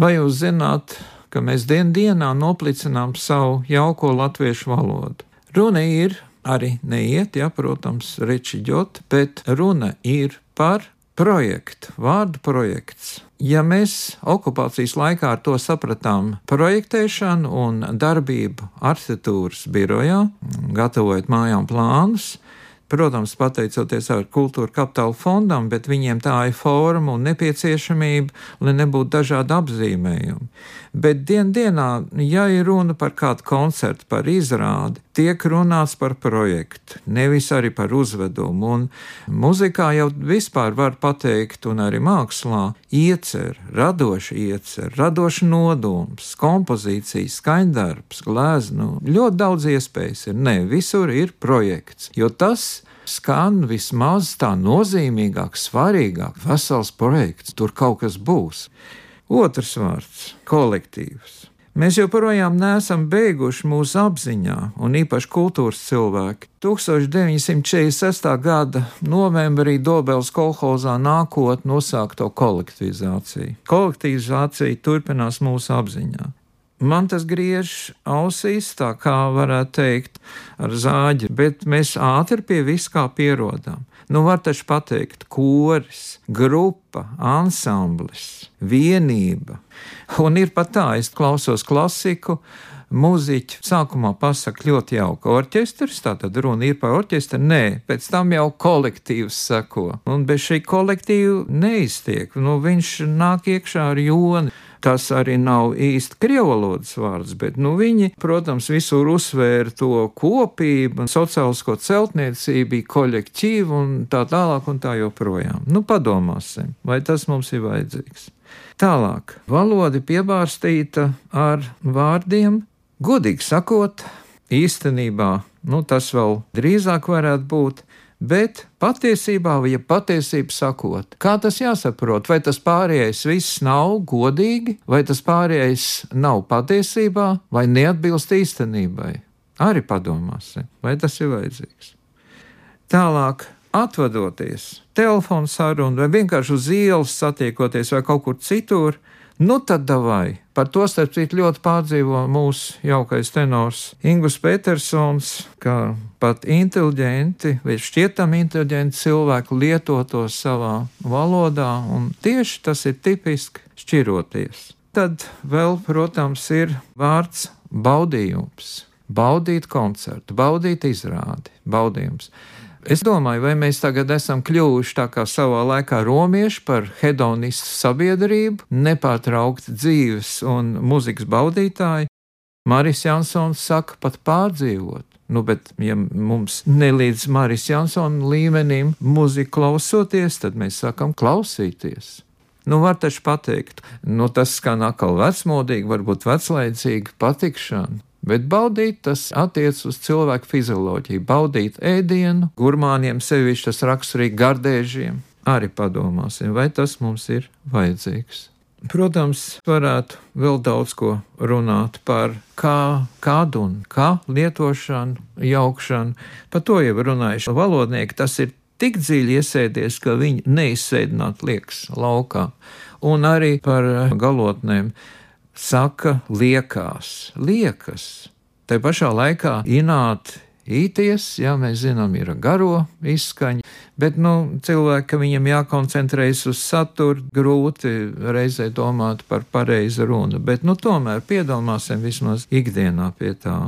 Vai jūs zināt, ka mēs dien dienā noplicinām savu jauko latviešu valodu? Runa ir arī neiet, ja, protams, rečiģot, bet runa ir par projektu, vārdu projekts. Ja mēs okupācijas laikā ar to sapratām projektēšanu un darbību arhitektūras birojā, gatavojot mājām plānus, protams, pateicoties ar kultūra kapitāla fondam, bet viņiem tā ir forma un nepieciešamība, lai nebūtu dažādi apzīmējumi. Bet dien dienā, ja ir runa par kādu koncertu, par izrādi, tiek runāts par projektu, nevis arī par uzvedumu. Un muzikā jau vispār var pateikt, un arī mākslā, iecer, radoši iecer, radoši nodoms, kompozīcija, skaņdarbs, glezno. Ļoti daudz iespējas ir. Nē, visur ir projekts, jo tas skan vismaz tā nozīmīgāk, svarīgāk, vesels projekts, tur kaut kas būs. Otrs vārds - kolektīvs. Mēs joprojām neesam beiguši mūsu apziņā, un īpaši kultūras cilvēki. 1946. gada novembrī Dobels kolhozā nākot nosākto kolektivizāciju. Kolektivizācija turpinās mūsu apziņā. Man tas griež ausīs, tā kā varētu teikt, ar zāģi, bet mēs ātri pie viskā pierodam. Nu, var taču pateikt, koris, grupa, ansamblis, vienība. Un ir pat tā, es klausos klasiku, muziķi sākumā pasakā ļoti jauka orķestris, tā tad runa ir par orķestri, nē, pēc tam jau kolektīvs seko. Un bez šī kolektīva neiztiek, nu, viņš nāk iekšā ar joni. Tas arī nav īsti krievalodas vārds, bet nu, viņi, protams, visur uzsvēra to kopību, sociālisko celtniecību, kolektīvu un tā tālāk un tā joprojām. Nu, padomāsim, vai tas mums ir vajadzīgs. Tālāk, valoda piebārstīta ar vārdiem, godīgi sakot, īstenībā nu, tas vēl drīzāk varētu būt Bet patiesībā, ja patiesību sakot, kā tas jāsaprot, vai tas pārējais viss nav godīgi, vai tas pārējais nav patiesībā, vai neatbilst īstenībai? Arī padomāsim, vai tas ir vajadzīgs. Tālāk, atvadoties, telefona saruna vai vienkārši uz ielas satiekoties vai kaut kur citur, Nu, tad davai. Par to starp citu ļoti pārdzīvo mūsu jaukais tenors Ingūns Petersons, ka pat inteliģenti vai šķietami inteliģenti cilvēki lieto to savā valodā, un tieši tas ir tipiski šķiroties. Tad vēl, protams, ir vārds baudījums. Baudīt koncertu, baudīt izrādi, baudījums. Es domāju, vai mēs tagad esam kļuvuši tā kā savā laikā romieši par hedonistu sabiedrību, nepārtraukti dzīves un muzikas baudītāji. Maris Jansons saka, pat pārdzīvot. Nu, bet, ja mums nelīdz Maris Jansona līmenim mūzika klausoties, tad mēs sakam klausīties. Nu, var taču pateikt, nu, tas skan atkal vecmodīgi, varbūt veclaicīgi patikšana. Bet baudīt tas attiecas uz cilvēku fizioloģiju. Baudīt ēdienu, gurmāniem sevišķi tas raksturīgi gardēžiem. Arī padomāsim, vai tas mums ir vajadzīgs. Protams, varētu vēl daudz ko runāt par kā, kādu un kā lietošanu, jaukšanu. Par to jau runājuši valodnieki. Tas ir tik dziļi iesēdies, ka viņi neizsēdināt liekas laukā. Un arī par galotnēm saka, liekās, liekas. Tā pašā laikā ināt īties, jā, mēs zinām, ir garo izskaņa, bet, nu, cilvēki, ka viņam jākoncentrējas uz saturu, grūti reizē domāt par pareizu runu, bet, nu, tomēr piedomāsim vismaz ikdienā pie tā.